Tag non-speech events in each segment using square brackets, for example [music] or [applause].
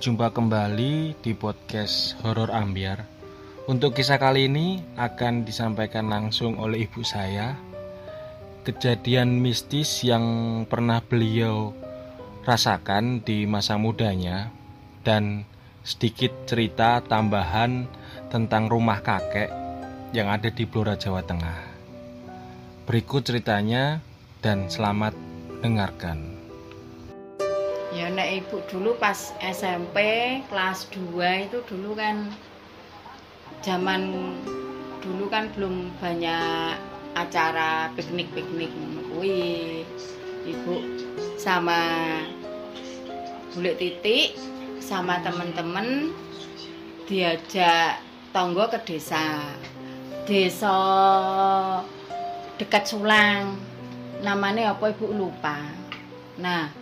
Berjumpa kembali di podcast Horor Ambiar. Untuk kisah kali ini akan disampaikan langsung oleh ibu saya. Kejadian mistis yang pernah beliau rasakan di masa mudanya dan sedikit cerita tambahan tentang rumah kakek yang ada di Blora Jawa Tengah. Berikut ceritanya dan selamat dengarkan. Ya nek ibu dulu pas SMP kelas 2 itu dulu kan zaman dulu kan belum banyak acara piknik-piknik kuwi. Ibu sama Bule Titik sama temen-temen diajak tonggo ke desa. Desa dekat Sulang. Namanya apa Ibu lupa. Nah,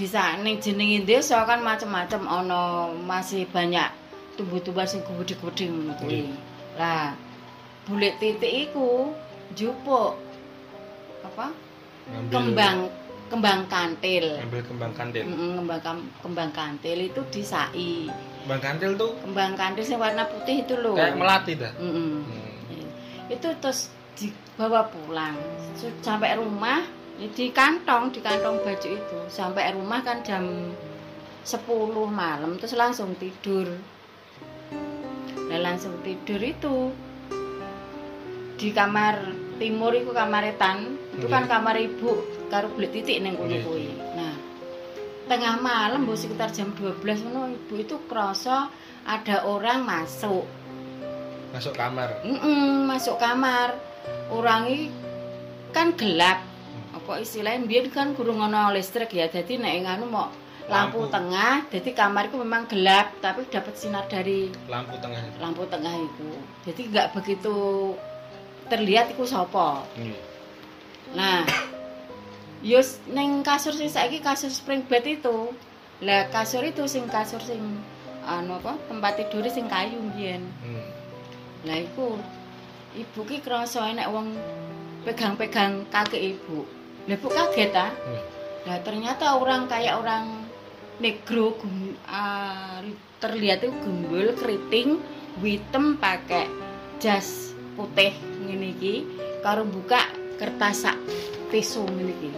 di sana jenenge desa kan macam-macam ono masih banyak tumbuh-tumbuhan sing gede-gede ngono kuwi. Lah, bulet titik iku jupuk apa? Kembang kembang kantil. ambil kembang kantil. Mm, kembang kembang kantil itu disai. Kembang kantil tuh Kembang kantil yang warna putih itu loh. kayak melati dah. Mm-mm. Itu terus dibawa pulang. Sampai rumah di kantong, di kantong baju itu. Sampai rumah kan jam 10 malam terus langsung tidur. Nah, langsung tidur itu di kamar timur itu kamar etan. Itu kan Nggih. kamar ibu karo belit titik kono Nggih. kuwi. Nah, tengah malam bu sekitar jam 12 ngono ibu itu kerasa ada orang masuk Masuk kamar. Mm-mm, masuk kamar orang ini kan gelap apa istilahnya biar kan kurang ono listrik ya jadi nek nganu mau lampu, Lampu. tengah jadi kamar itu memang gelap tapi dapat sinar dari Lampu tengah. lampu tengah itu jadi nggak begitu terlihat itu sopo nah yus neng kasur sing saiki kasur spring bed itu lah kasur itu sing kasur sing anu apa tempat tidur sing kayu mbiyen Hmm. lah iku ibu ki krasa enek wong pegang-pegang kaki ibu. Ibu kaget ta? Hmm. Lah ternyata orang kayak orang negro gem- ah, terlihat itu gembul keriting hitam pakai jas putih ngene iki karo buka kertas sak tisu ngene iki.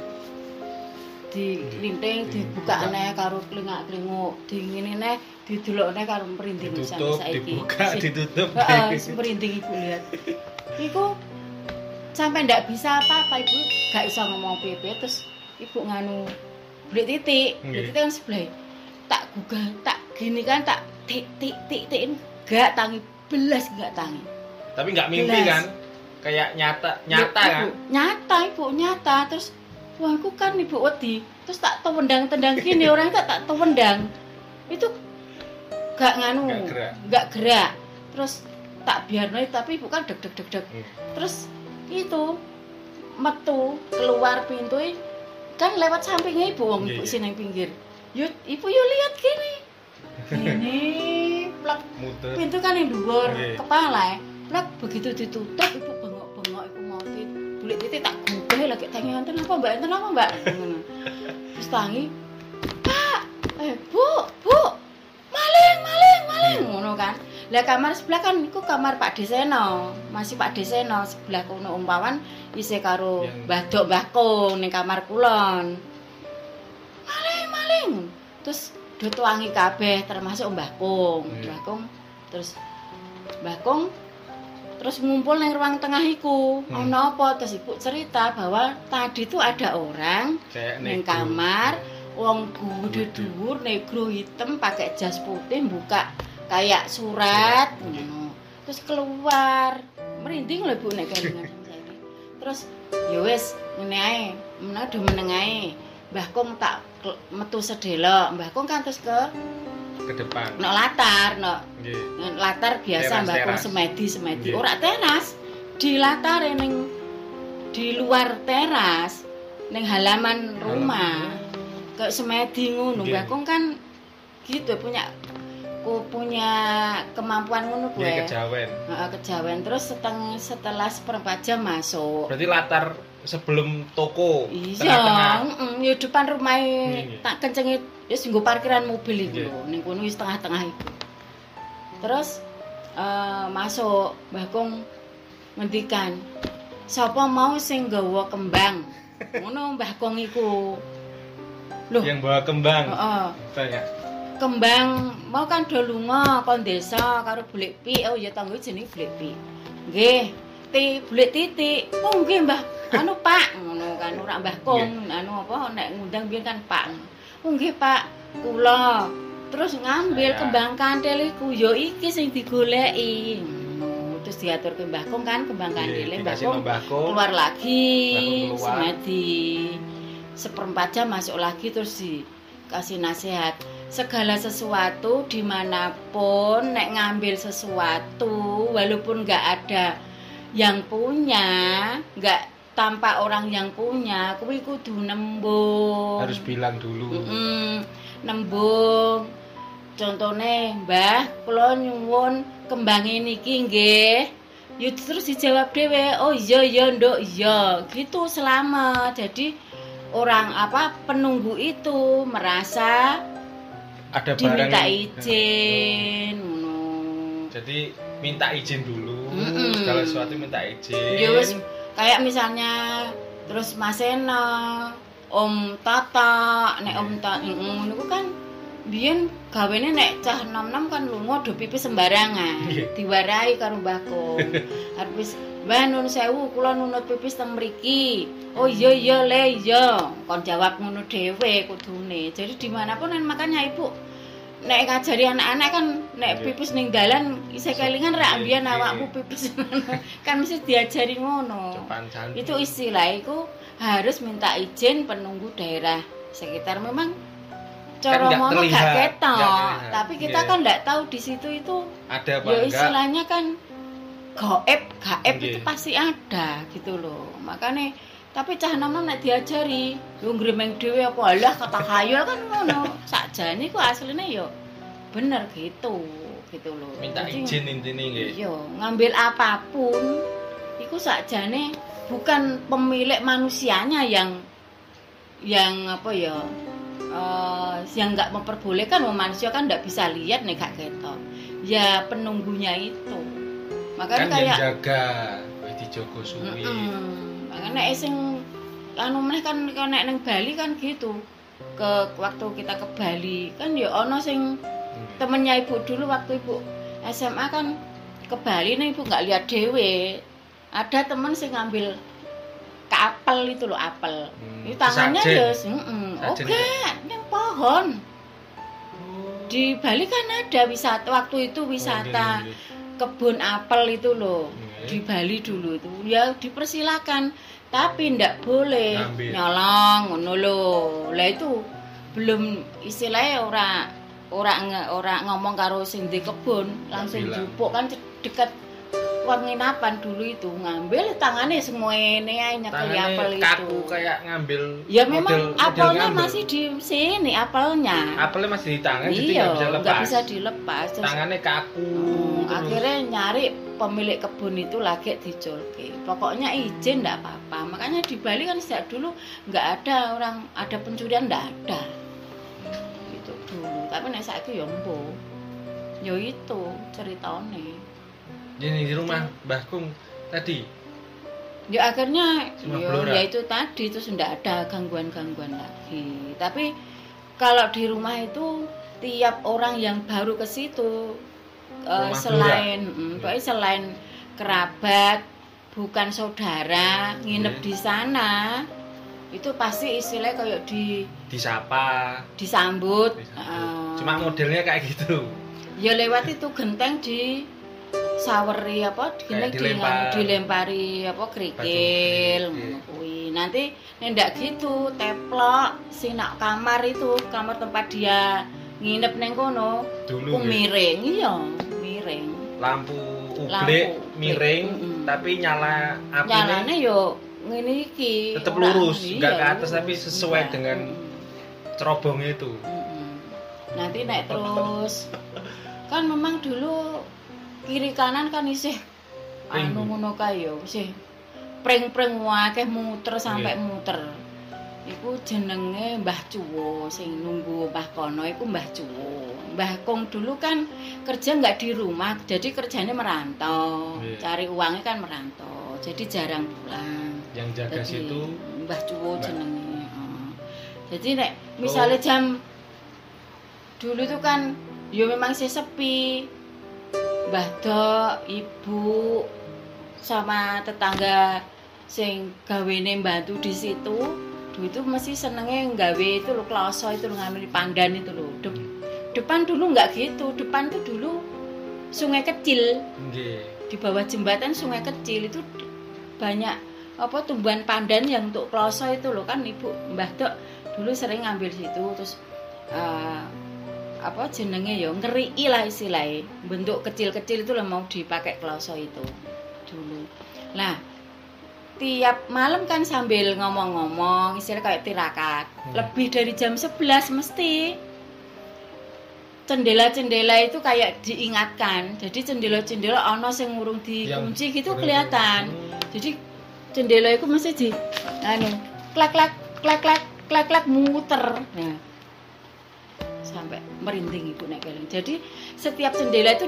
Di linting dibuka neh karo klingak-klinguk, di ngene neh didelokne karo merinding Ditutup, saiki. dibuka, Si- [laughs] ditutup. Heeh, merinding ibu lihat. Iku sampai ndak bisa apa-apa ibu gak bisa ngomong piye terus ibu nganu beli titik, beli titik kan sebelah. Tak gugah, tak gini kan tak tik tik tik tik gak tangi belas gak tangi. Tapi nggak mimpi Belas. kan? Kayak nyata, nyata Ibu, kan? Nyata ibu, nyata terus wah aku kan ibu wedi terus tak tendang-tendang gini orang tak tak tendang itu gak nganu Nggak gerak. nggak gerak terus tak biarno tapi ibu kan deg deg deg deg Hmm. terus itu metu keluar pintu kan lewat sampingnya ibu wong Iya, ibu iya. sini pinggir. Yuk ibu yuk lihat gini gini plak pintu kan yang dhuwur Nggih. kepala plak begitu ditutup ibu bengok bengok ibu mau bulik titik tak gugah lagi tanya enten apa mbak? Enten apa mbak? [laughs] Ngono. terus tangi pak eh bu bu maling maling maling. Ngono kan lah kamar sebelah kan itu kamar Pak Deseno. Masih Pak Deseno sebelah kono umpawan isih karo Mbah Dok Mbah ning kamar kulon. Maling maling. Terus do tuangi kabeh termasuk Mbah Kong. Mbah Kong terus Mbah Kong terus ngumpul nang ruang tengah iku. Hmm. ono apa? Terus ibu cerita bahwa tadi tuh ada orang Kayak Neng negro. kamar, wong gede dhuwur negro hitam pakai jas putih buka kayak surat ngono. Terus keluar. Merinding lho Bu nek saiki. [laughs] Terus ya wis ngene ae, menawa do meneng ae. Mbah Kong tak metu sedelok. Mbah Kong kan terus ke ke depan. nek latar, nek Nggih. nek latar biasa Mbah Kong semedi semedi. Ora teras. Di latar ning di luar teras ning halaman rumah kayak semedi ngono. Mbah Kong kan gitu punya ku punya kemampuan ngono Nggih gue kejawen. kejawen terus seteng, setelah seperempat jam masuk Berarti latar sebelum toko Iya, heeh, ya depan rumah Nggih. tak kencengi wis nggo parkiran mobil iku ning kono wis tengah-tengah iku. Terus eh, masuk Mbah Kong ngendikan, "Sapa mau sing nggawa kembang?" [laughs] Ngono Mbah Kong iku. Loh, Yang bawa kembang. heeh. Banyak. Kembang mau kan do lunga kon desa karo Bulik Pi. Oh ya tanggo jenenge Bulik Pi. Nggih, ti Bulik Titik. Oh nggih Mbah. Anu Pak ngono kan ora Mbah Kong, anu apa nek ngundang biyen kan Pak. Oh nggih Pak, kula. Terus ngambil Saya. kembang kantil iku ya iki sing digoleki. Terus diatur ke Mbah Kong kan kembang Mbah Dikasih Kong Mbah Kong. keluar lagi semedi seperempat jam masuk lagi terus dikasih nasihat segala sesuatu di mana pun nek ngambil sesuatu walaupun nggak ada yang punya nggak tanpa orang yang punya kuwi kudu nembung. Harus bilang dulu. Mm-mm, nembung. Contohnya mbah kula nyuwun kembang niki nggih. Ya terus dijawab dhewe oh iya iya nduk iya. Gitu selama jadi orang apa penunggu itu merasa Ada barang diminta yang- izin ngono Jadi minta izin dulu. Mm-mm. Segala sesuatu minta izin. Ya wis kayak misalnya terus Mas Ena, Om Tata, nek Om Tata ngono kan biyen gawene nek cah nom-nom kan lunga do pipis sembarangan. Iya. Diwarai karo Mbah Kong. [laughs] Arep Mbah nun sewu kula nunut pipis teng mriki. Oh iya iya le iya. Kon jawab ngono dhewe kudune. Jadi di mana pun kan makanya ibu nek ngajari anak-anak kan nek Iya. pipis ning dalan isih kelingan ra Iya, ambian iya. awakmu pipis [laughs] kan mesti diajari ngono. Itu istilah itu harus minta izin penunggu daerah sekitar memang cara nggak ngomong gak ketok, tapi kita Iya. kan nggak tahu di situ itu ada apa ya istilahnya kan goib, gaib Nggih. itu pasti ada gitu loh. Makanya tapi cah nom nek diajari, yo ngremeng dhewe apa alah kata khayal kan ngono. Sakjane ku asline yo bener gitu, gitu loh. Minta Jadi, izin intinya nggih. Iya, ngambil apa pun iku sakjane bukan pemilik manusianya yang yang apa ya eh, yang nggak memperbolehkan manusia kan nggak bisa lihat nih gak ketok. Ya penunggunya itu. Makanya Kan kayak jaga wis dijogo suwi. Mm-mm. Makanya sing anu meneh kan kan nek ning Bali kan gitu. Ke waktu kita ke Bali kan ya ono sing Nggih. temennya ibu dulu waktu ibu SMA kan ke Bali nih ibu nggak lihat dewe ada temen sih ngambil ke apel itu loh apel Hmm, itu tangannya ya mm oke yang pohon di Bali kan ada wisata waktu itu wisata Oh, kebun apel itu loh. Nggih. di Bali dulu itu. Ya dipersilakan tapi ndak boleh Ngambil. nyolong ngono lho. Lah itu belum istilahnya ora ora nge- ora ngomong karo sing di kebun langsung jupuk. Kan de- dekat penginapan dulu itu. Ngambil tangannya semua ini aja nyekeli apel itu. kaku kayak ngambil ya memang model- apelnya masih di sini apelnya. Apelnya masih di tangan jadi iya nggak bisa lepas. nggak bisa dilepas. Terus tangannya kaku. Hmm, terus. akhirnya nyari pemilik kebun itu lagi diculke pokoknya izin ndak apa-apa. Makanya di Bali kan sejak dulu nggak ada orang ada pencurian ndak ada. Gitu dulu. Tapi nek saiki ya ya itu ceritane. Jadi di rumah Mbah Kung tadi. Ya akhirnya Cuma ya, ya itu tadi terus ndak ada gangguan-gangguan lagi. Tapi kalau di rumah itu tiap orang yang baru ke situ Rumah selain blora. mm, pokoknya selain kerabat bukan saudara nginep Oke. di sana itu pasti istilahnya kayak di disapa disambut, disambut. eh, cuma modelnya kayak gitu ya lewat itu genteng di saweri apa gini Kayak dilempar. dilempari apa kerikil kuwi nanti nek ndak gitu teplok sing nak kamar itu kamar tempat dia nginep neng kono dulu ku nggih. miring iya miring lampu ublek miring mm-mm. tapi nyala apinya nyalane yo ngene iki Tetep lurus, iya, nggak ke atas, tapi sesuai iya. dengan Mm-mm. cerobongnya itu Mm-mm. nanti naik terus kan memang dulu kiri kanan kan isih anu ngono kae yo isih pring-pring akeh muter sampai Nggih. muter. Iku jenenge Mbah Cuwo sing nunggu Mbah Kono iku Mbah Cuwo. Mbah Kong dulu kan kerja nggak di rumah, jadi kerjanya merantau. Nggih. Cari uangnya kan merantau. Jadi jarang pulang. Yang jaga Jadi, situ Mbah Cuwo Mbah. jenenge. Jadi nek misalnya Oh. jam dulu tuh kan yo memang sih sepi. Mbah Dok, Ibu sama tetangga sing gawene bantu di situ. Dulu itu masih senenge nggawe itu lo kloso itu lo ngambil pandan itu lo. depan dulu nggak gitu. Depan tuh dulu sungai kecil nggih. di bawah jembatan sungai kecil itu banyak apa tumbuhan pandan yang untuk kloso itu loh kan ibu mbah dok dulu sering ngambil situ terus eh, apa jenenge ya ngeri lah istilahnya bentuk kecil-kecil itu loh mau dipakai kloso itu dulu nah tiap malam kan sambil ngomong-ngomong istilah kayak tirakat Hmm. lebih dari jam 11 mesti cendela-cendela itu kayak diingatkan. Jadi cendela-cendela ono sing ngurung dikunci Yang gitu kelihatan. Hmm. Jadi jendela itu mesti di anu klak klak klak klak klak klak muter. Nah, sampai merinding ibu nek keling. Jadi setiap jendela itu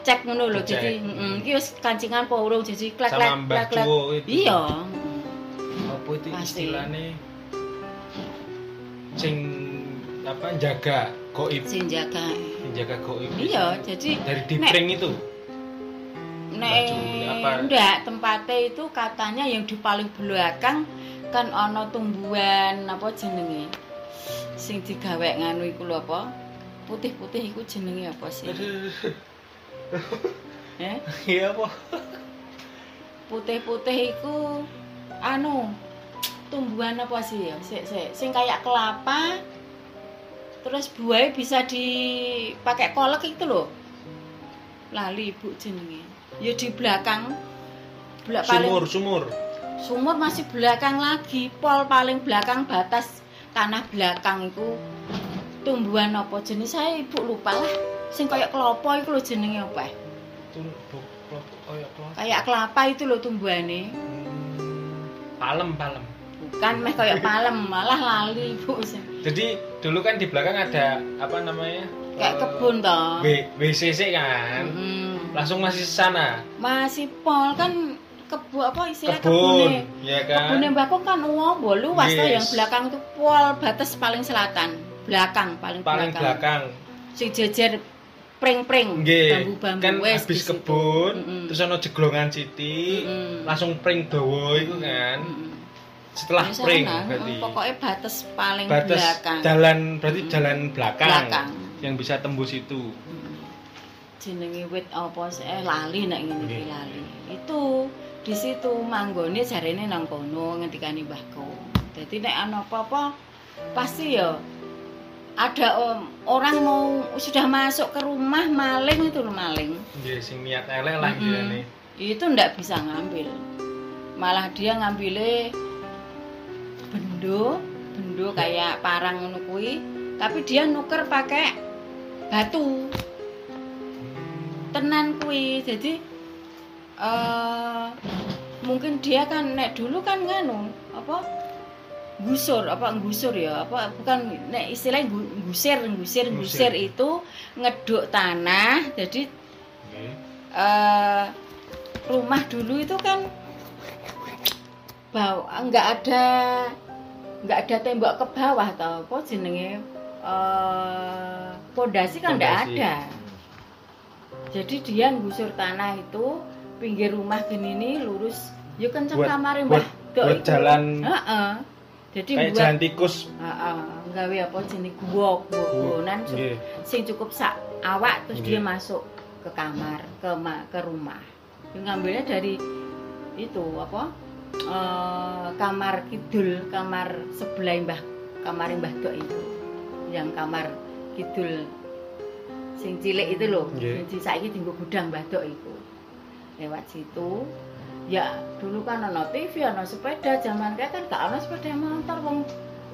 dicek ngono lho. Jadi heeh iki wis kancingan apa urung jadi klak klak. Cuwo itu. Iya. Apa itu istilahnya? Sing apa jaga goib, Sing jaga. sing jaga goib. Iya, jadi Dari dipring itu. Nek enggak tempatnya itu katanya yang di paling belakang kan ono tumbuhan apa jenenge sing digawe nganu iku lho apa putih-putih iku jenenge apa sih eh? Iya apa? putih-putih iku anu tumbuhan apa sih ya? Sik sik. Sing kayak kelapa terus buahnya bisa dipakai kolak itu loh lali ibu jenenge. Ya di belakang belak Sumur, sumur. sumur masih belakang lagi. Pol paling belakang batas tanah belakang itu tumbuhan apa jenis? Saya ibu lupa lah sing kayak kelapa itu loh jenenge apa Itu kayak apa? kayak kelapa itu loh tumbuhannya Hmm, Palem, palem. bukan meh kayak palem malah lali ibu Jadi dulu kan di belakang ada apa namanya? kayak Eh, kebun toh WCC kan. Mm-mm. Langsung masih sana. masih pol kan kebu apa istilah Kebun, kebunnya ya kan? kebunnya mbak Kong kan uang luas toh Yes. yang belakang itu pol batas paling selatan belakang paling, Paling belakang. sing jejer pring-pring bambu-bambu Kan wes habis kebun, Mm-mm. terus ono jeglongan siti, Mm-mm. langsung pring dawa itu kan. Mm-mm. Setelah Di pring sana, berarti. mm, pokoknya batas paling Batas belakang jalan berarti Mm-mm. jalan belakang, belakang yang bisa tembus itu. Mm. jenenge wit apa sih eh lali nek ngene iki lali itu di situ manggone jarene nang kono ngendikane mbahku dadi nek ana apa-apa pasti ya ada om, orang mau sudah masuk ke rumah maling itu maling. Nggih, sing niat elek lah Mm-mm. istilahnya. itu ndak bisa ngambil. Malah dia ngambilnya bendo bendo kayak parang ngono kuwi. Tapi dia nuker pakai batu. Tenan kuwi. Jadi eh mungkin dia kan nek dulu kan nganu apa gusur apa gusur ya apa bukan nek istilahnya gu- gusir gusir Ngusir. gusir itu ngeduk tanah jadi Nggih. eh rumah dulu itu kan bau nggak ada nggak ada tembok ke bawah tau apa jenenge eh pondasi kan nggak ada jadi dia gusur tanah itu pinggir rumah gini nih lurus yuk kenceng Buat- kamar buat- mbah buat itu. jalan Heeh. Jadi kayak buat tikus. heeh, nggawe apa jenis gua gua guwonan Nggih. sing cukup sak awak terus Nggih. dia masuk ke kamar ke ma- ke rumah dia ngambilnya dari itu apa eh, kamar kidul kamar sebelah mbah kamar mbah dok itu yang kamar kidul sing cilik itu loh Nggih. sing saiki dienggo gudang mbah dok itu lewat situ ya dulu kan ono TV ono sepeda zaman kayak kan gak ono sepeda motor wong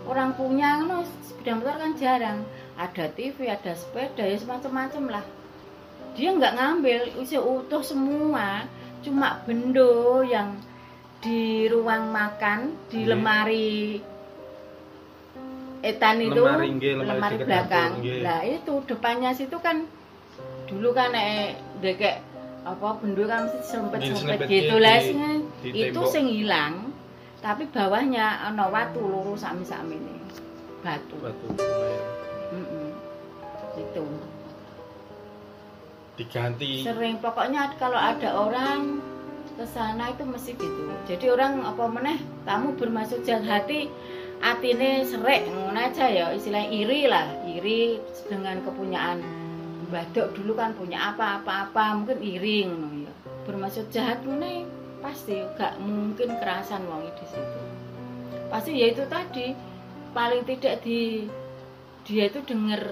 orang punya ono sepeda motor kan jarang ada TV ada sepeda ya semacam-macam lah dia nggak ngambil usia utuh semua cuma bendo yang di ruang makan di Nggih. lemari etan itu Lemari, nggih, lemari dekat belakang nggih. nah itu depannya situ kan dulu kan eh dekek apa bendul kan mesti sempet Nggih, sempet selempet gitu lah itu sing hilang tapi bawahnya ana watu luru sami-sami ini. Batu. Batu itu diganti. Sering pokoknya kalau ada orang ke sana itu mesti gitu. Jadi orang apa meneh kamu bermaksud jahat hati atine serek ngono aja ya istilah iri lah iri dengan kepunyaan badok dulu kan punya apa apa apa mungkin iri ngono ya. Bermaksud jahat meneh pasti gak mungkin kerasan wong di situ. Pasti ya itu tadi paling tidak di dia itu denger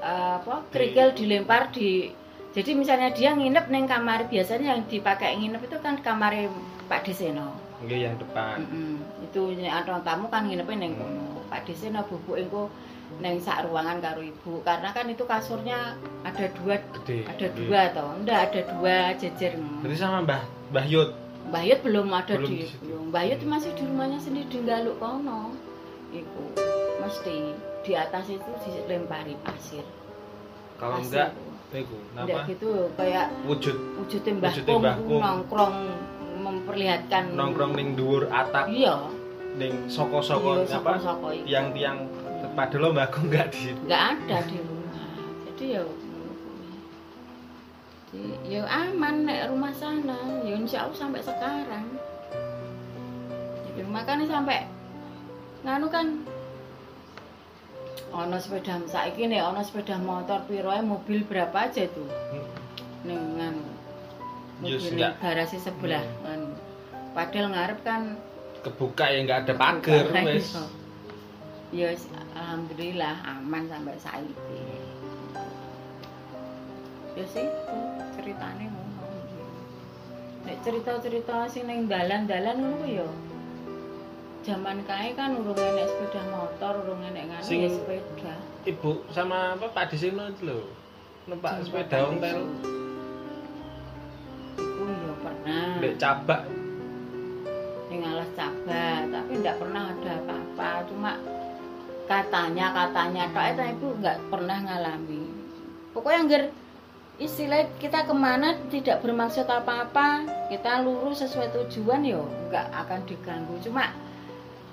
eh, apa kerikil dilempar di jadi misalnya dia nginep neng kamar biasanya yang dipakai nginep itu kan kamar Pak Deseno. Nggih yang depan. Mm-mm. itu ada tamu kan nginepnya neng kono. Pak Deseno bubuk engko neng sak ruangan karo ibu karena kan itu kasurnya ada dua gede ada Nggih. dua toh enggak ada dua jejer Berarti sama Mbah Mbah Yud Mbah Yud belum ada Belum di, belum. Mbah Yud masih di rumahnya sendiri di Galuk kono. Iku mesti di atas itu dilempari pasir. kalau Pasir. enggak itu Enggak gitu kayak wujud wujudnya Mbah Wujudnya Kong Mbah Kong. nongkrong memperlihatkan nongkrong ning dhuwur atap Iya, ning soko-soko iya apa itu. tiang-tiang padahal Mbah Kong enggak di situ Enggak ada di rumah. Jadi ya. Jadi, ya aman nek rumah sana. Ya insya Allah sampai sekarang. Jadi makanya sampai nganu kan ono sepeda saiki nih ono sepeda motor piro ae, mobil berapa aja tuh ning nganu Ya, mobil garasi sebelah nganu padahal ngarep kan kebuka ya enggak ada pagar wes. [laughs] ya alhamdulillah aman sampai saiki. Ya sih ceritane ngono. Nek cerita-cerita sing ning dalan-dalan ngono ya zaman kae kan urung enek sepeda motor urung enek Sing- ya sepeda. ibu sama apa Pak Disino itu lho. Numpak sepeda ontel? Iku ya pernah. Dek cabak. Ning alas cabak tapi enggak pernah ada apa-apa. Cuma katanya katanya tok. Itu ibu nggak pernah ngalami. Pokoknya ngger istilah kita ke mana tidak bermaksud apa-apa kita lurus sesuai tujuan yo nggak akan diganggu. Cuma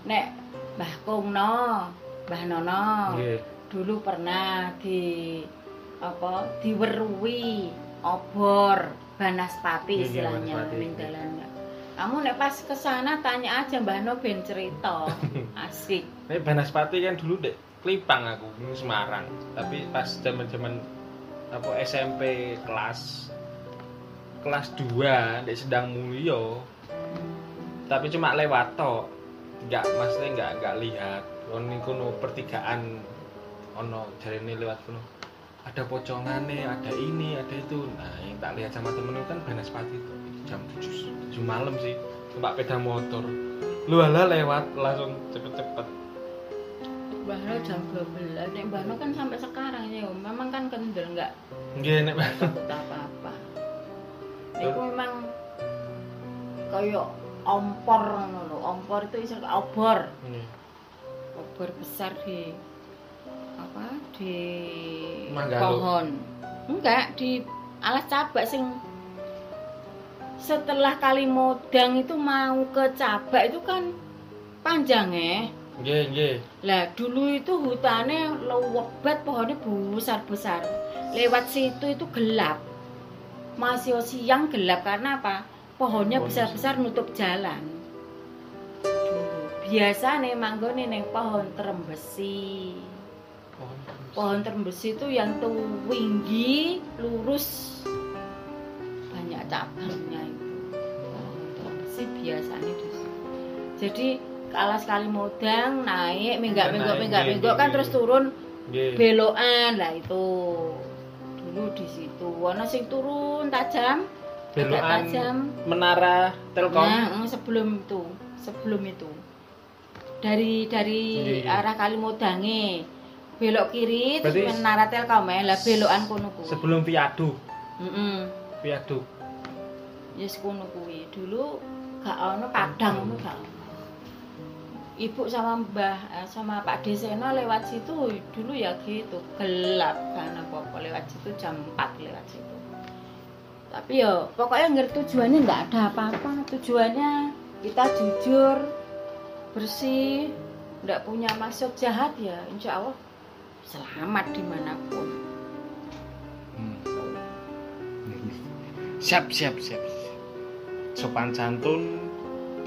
nek Mbah Kungno Mbah Nono nggih. dulu pernah di apa diwerui obor Banaspati iya, istilahnya Banaspati. Kamu nek pas ke sana tanya aja Mbah No ben cerita. [laughs] Asik. Nek Banaspati kan dulu dek Klipang aku Semarang. Tapi pas zaman-zaman apa SMP kelas kelas 2 dek sedang mulio tapi cuma lewat tok. Nggak maksudnya nggak nggak lihat. Ono kono pertigaan ono jarene lewat kono ada pocongane ada ini ada itu. Nah yang tak lihat sama temen kan Banaspati itu. Jam 7 7 malam sih. Numpak sepeda motor. Lu ala lewat langsung cepet-cepet. Mbah No jam 12 nek Mbah No kan sampai sekarang ya memang kan kendel nggak? Nggih nek takut apa-apa. Itu memang kayak ompor ngono ompor itu iso obor. Obor besar di apa di Manggalo. pohon. Enggak di alas cabak sing setelah kali modang itu mau ke cabak itu kan panjang ya? Nggih nggih. Lah dulu itu hutannya lebat pohonnya besar besar lewat situ itu gelap. Masih siang gelap karena apa? Pohonnya Pohon besar besar. nutup jalan. Biasa nih manggone neng pohon terembesi. Pohon pohon terembesi itu yang tinggi lurus. Banyak cabangnya itu. Pohon terembesi biasanya situ. jadi kalau sekali modang naik minggak minggok minggak minggok kan terus turun nggih. belokan lah itu. Dulu di situ. Ana sing turun tajam belokan tajam. Menara Telkom? Nah mm, sebelum itu sebelum itu. Dari dari arah Kalimodange belok kiri terus Berarti- menara Telkom ya. Lah belokan kono kuwi. Sebelum viaduk heeh viaduk yes kono kuwi. Dulu gak ono padang ngono gak ono. Ibu sama Mbah eh, sama Pak Desena lewat situ. Dulu ya gitu gelap kan apa-apa. Lewat situ jam 4 lewat situ. Tapi ya pokoknya ngerti tujuannya nggak ada apa-apa. Tujuannya kita jujur, bersih, nggak punya maksud jahat ya insya Allah selamat di mana pun. Hmm. Siap, siap, siap. Sopan santun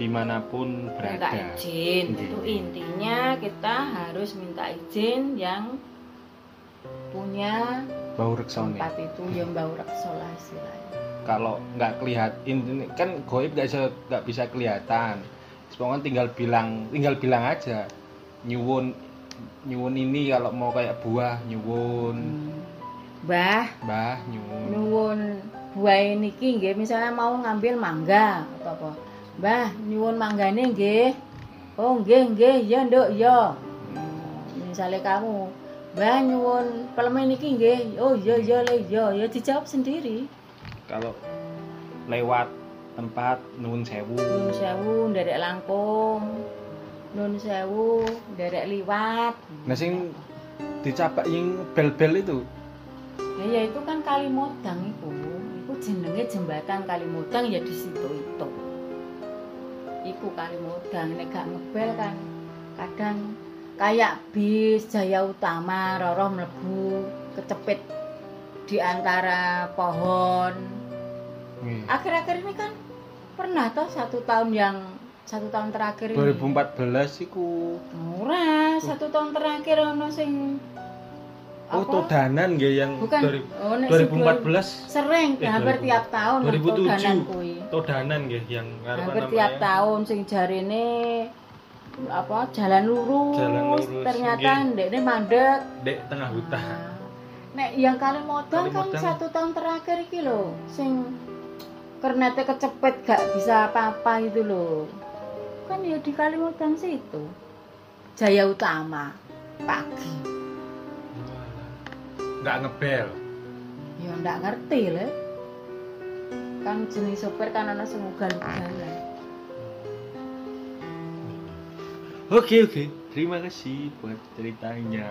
di mana pun minta berada. izin Nggih. itu intinya kita harus minta izin yang punya Bau reksone. tempat itu yang bau reksola istilahnya Kalau nggak kelihatan, kan goib nggak bisa nggak bisa kelihatan. Pokoknya tinggal bilang, tinggal bilang aja. Nyuwun, nyuwun ini kalau mau kayak buah nyuwun, Hmm. Mbah mbah nyuwun. nyuwun buah niki nggih misalnya mau ngambil mangga atau apa. Mbah nyuwun manggane nggih. Oh nggih nggih. Ya nduk ya Hmm, misalnya kamu Mbah nyuwun pelem niki nggih. Oh iya iya le iya. Ya dijawab sendiri. Kalau lewat tempat nuwun sewu. Nun sewu nderek langkung. Nun sewu nderek liwat. Nah sing dicapak yang bel-bel itu Ya, ya itu kan Kalimodang itu. Itu jenenge jembatan Kalimodang ya di situ itu. Iku Kalimodang nek gak ngebel kan kadang kayak bis Jaya Utama roro mlebu kecepit di antara pohon. Nggih. Akhir-akhir ini kan pernah toh satu tahun yang satu tahun terakhir ini. 2014 iku Ora, satu tahun terakhir ono sing oh todanan nggih yang Bukan. dari Oh, nek sing 2014 sering Eh, hampir 2000. tiap tahun 2007. todanan kuwi. todanan nggih yang apa Hampir tiap tahun sing jarine apa jalan lurus, Jalan lurus, ternyata ndekne mandek. Dek tengah hutan. Nah, Nek yang Kalimodang kan Kalimodang. satu tahun terakhir iki lho, sing kernete kecepet gak bisa apa-apa itu loh. Kan ya di Kalimodang situ. Jaya Utama pagi. Nggak ngebel. Ya ndak ngerti le. Kan jenis sopir kan ana sing ugal-ugalan. Oke oke. Terima kasih buat ceritanya.